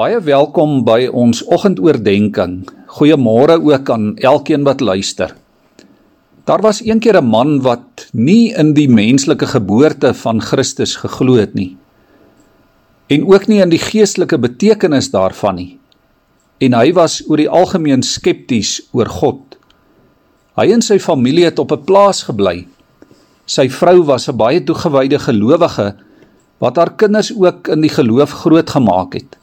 Baie welkom by ons oggendoordenkings. Goeiemôre ook aan elkeen wat luister. Daar was eendag 'n man wat nie in die menslike geboorte van Christus geglo het nie. En ook nie in die geestelike betekenis daarvan nie. En hy was oor die algemeen skepties oor God. Hy en sy familie het op 'n plaas gebly. Sy vrou was 'n baie toegewyde gelowige wat haar kinders ook in die geloof grootgemaak het.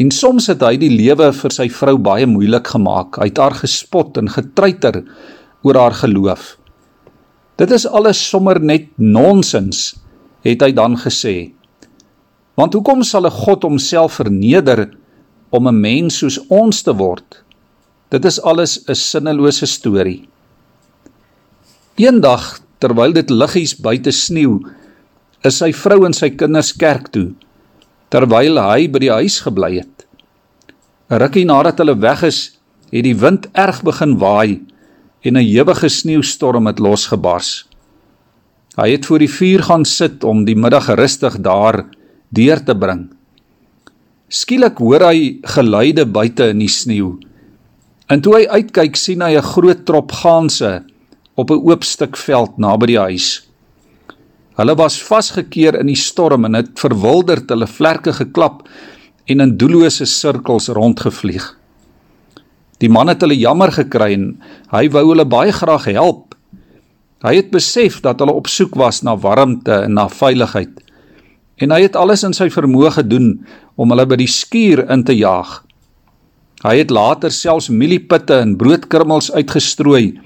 En soms het hy die lewe vir sy vrou baie moeilik gemaak. Hy het haar gespot en getreiter oor haar geloof. Dit is alles sommer net nonsens, het hy dan gesê. Want hoekom sal 'n God homself verneder om 'n mens soos ons te word? Dit is alles 'n sinnelose storie. Eendag, terwyl dit liggies buite sneeu, is sy vrou en sy kinders kerk toe terwyl hy by die huis gebly het. 'n Rukkie nadat hulle weg is, het die wind erg begin waai en 'n ewige sneeustorm het losgebars. Hy het voor die vuur gaan sit om die middag rustig daar deur te bring. Skielik hoor hy geluide buite in die sneeu. En toe hy uitkyk, sien hy 'n groot trop ganse op 'n oop stuk veld naby die huis. Hulle was vasgekeer in die storm en het verwilderd hulle vlerke geklap en in doellose sirkels rondgevlieg. Die man het hulle jammer gekry en hy wou hulle baie graag help. Hy het besef dat hulle op soek was na warmte en na veiligheid. En hy het alles in sy vermoë gedoen om hulle by die skuur in te jaag. Hy het later selfs mieliepitte en broodkrummels uitgestrooi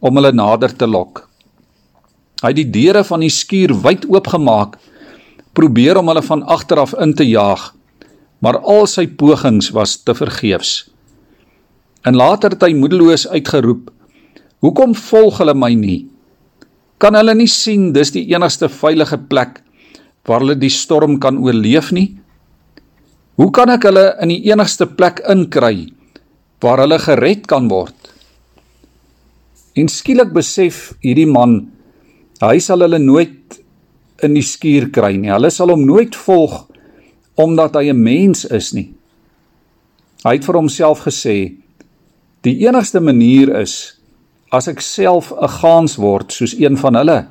om hulle nader te lok. Hy het die deure van die skuur wyd oopgemaak, probeer om hulle van agter af in te jaag, maar al sy pogings was te vergeefs. En later het hy moedeloos uitgeroep: "Hoekom volg hulle my nie? Kan hulle nie sien dis die enigste veilige plek waar hulle die storm kan oorleef nie? Hoe kan ek hulle in die enigste plek inkry waar hulle gered kan word?" En skielik besef hierdie man Hy sal hulle nooit in die skuur kry nie. Hulle sal hom nooit volg omdat hy 'n mens is nie. Hy het vir homself gesê: "Die enigste manier is as ek self 'n gaans word soos een van hulle.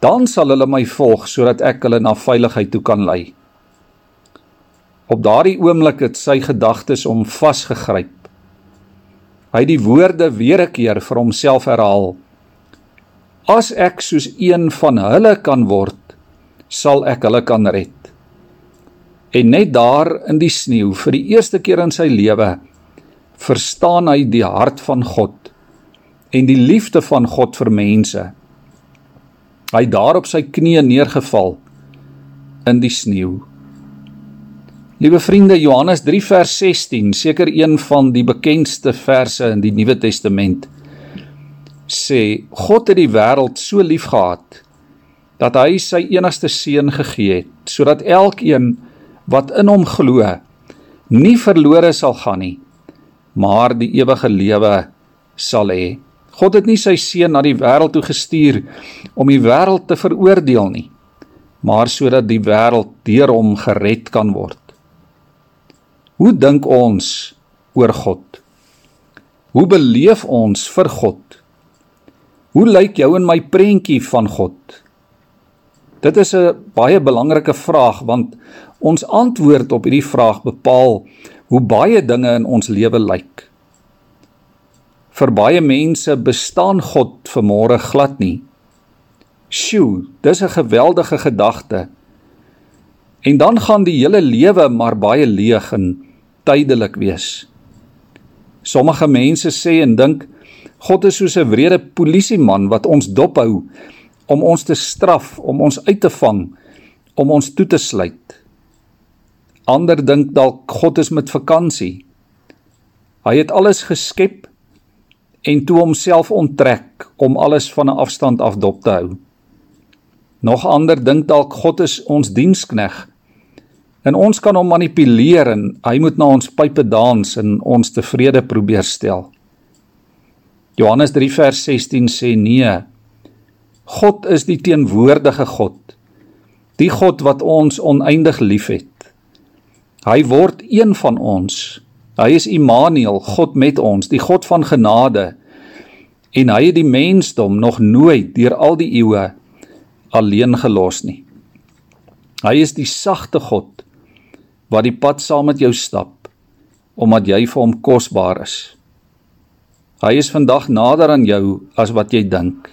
Dan sal hulle my volg sodat ek hulle na veiligheid toe kan lei." Op daardie oomblik het sy gedagtes hom vasgegryp. Hy het die woorde weer 'n keer vir homself herhaal: As ek soos een van hulle kan word, sal ek hulle kan red. En net daar in die sneeu vir die eerste keer in sy lewe verstaan hy die hart van God en die liefde van God vir mense. Hy daar op sy knieë neergeval in die sneeu. Liewe vriende, Johannes 3 vers 16, seker een van die bekendste verse in die Nuwe Testament sê God het die wêreld so liefgehad dat hy sy enigste seun gegee het sodat elkeen wat in hom glo nie verlore sal gaan nie maar die ewige lewe sal hê. God het nie sy seun na die wêreld toe gestuur om die wêreld te veroordeel nie maar sodat die wêreld deur hom gered kan word. Hoe dink ons oor God? Hoe beleef ons vir God? Hoe lyk jou en my prentjie van God? Dit is 'n baie belangrike vraag want ons antwoord op hierdie vraag bepaal hoe baie dinge in ons lewe lyk. Vir baie mense bestaan God vermore glad nie. Sjoe, dis 'n geweldige gedagte. En dan gaan die hele lewe maar baie leeg en tydelik wees. Sommige mense sê en dink God is soos 'n wrede polisieman wat ons dophou om ons te straf, om ons uit te vang, om ons toe te sluit. Ander dink dalk God is met vakansie. Hy het alles geskep en toe homself onttrek om alles van 'n afstand af dop te hou. Nog ander dink dalk God is ons dienskneg en ons kan hom manipuleer en hy moet na ons pype dans en ons tevrede probeer stel. Johannes 3 vers 16 sê nee. God is die teenwoordige God. Die God wat ons oneindig liefhet. Hy word een van ons. Hy is Immanuel, God met ons, die God van genade. En hy het die mensdom nog nooit deur al die eeue alleen gelos nie. Hy is die sagte God wat die pad saam met jou stap omdat jy vir hom kosbaar is. Hy is vandag nader aan jou as wat jy dink.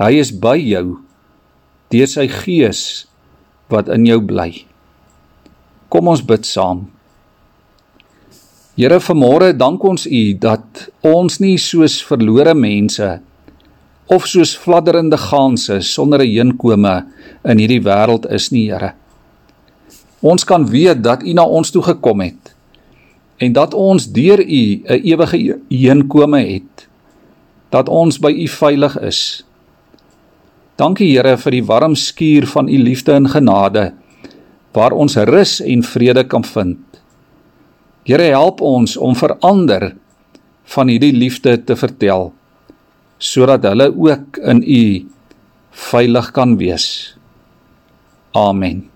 Hy is by jou deur sy gees wat in jou bly. Kom ons bid saam. Here, vanmôre dank ons U dat ons nie soos verlore mense of soos fladderende ganse sonder 'n heenkome in hierdie wêreld is nie, Here. Ons kan weet dat U na ons toe gekom het en dat ons deur U 'n ewige heenkome het. Dat ons by U veilig is. Dankie Here vir die warm skuur van U liefde en genade waar ons rus en vrede kan vind. Here help ons om verander van hierdie liefde te vertel sodat hulle ook in U veilig kan wees. Amen.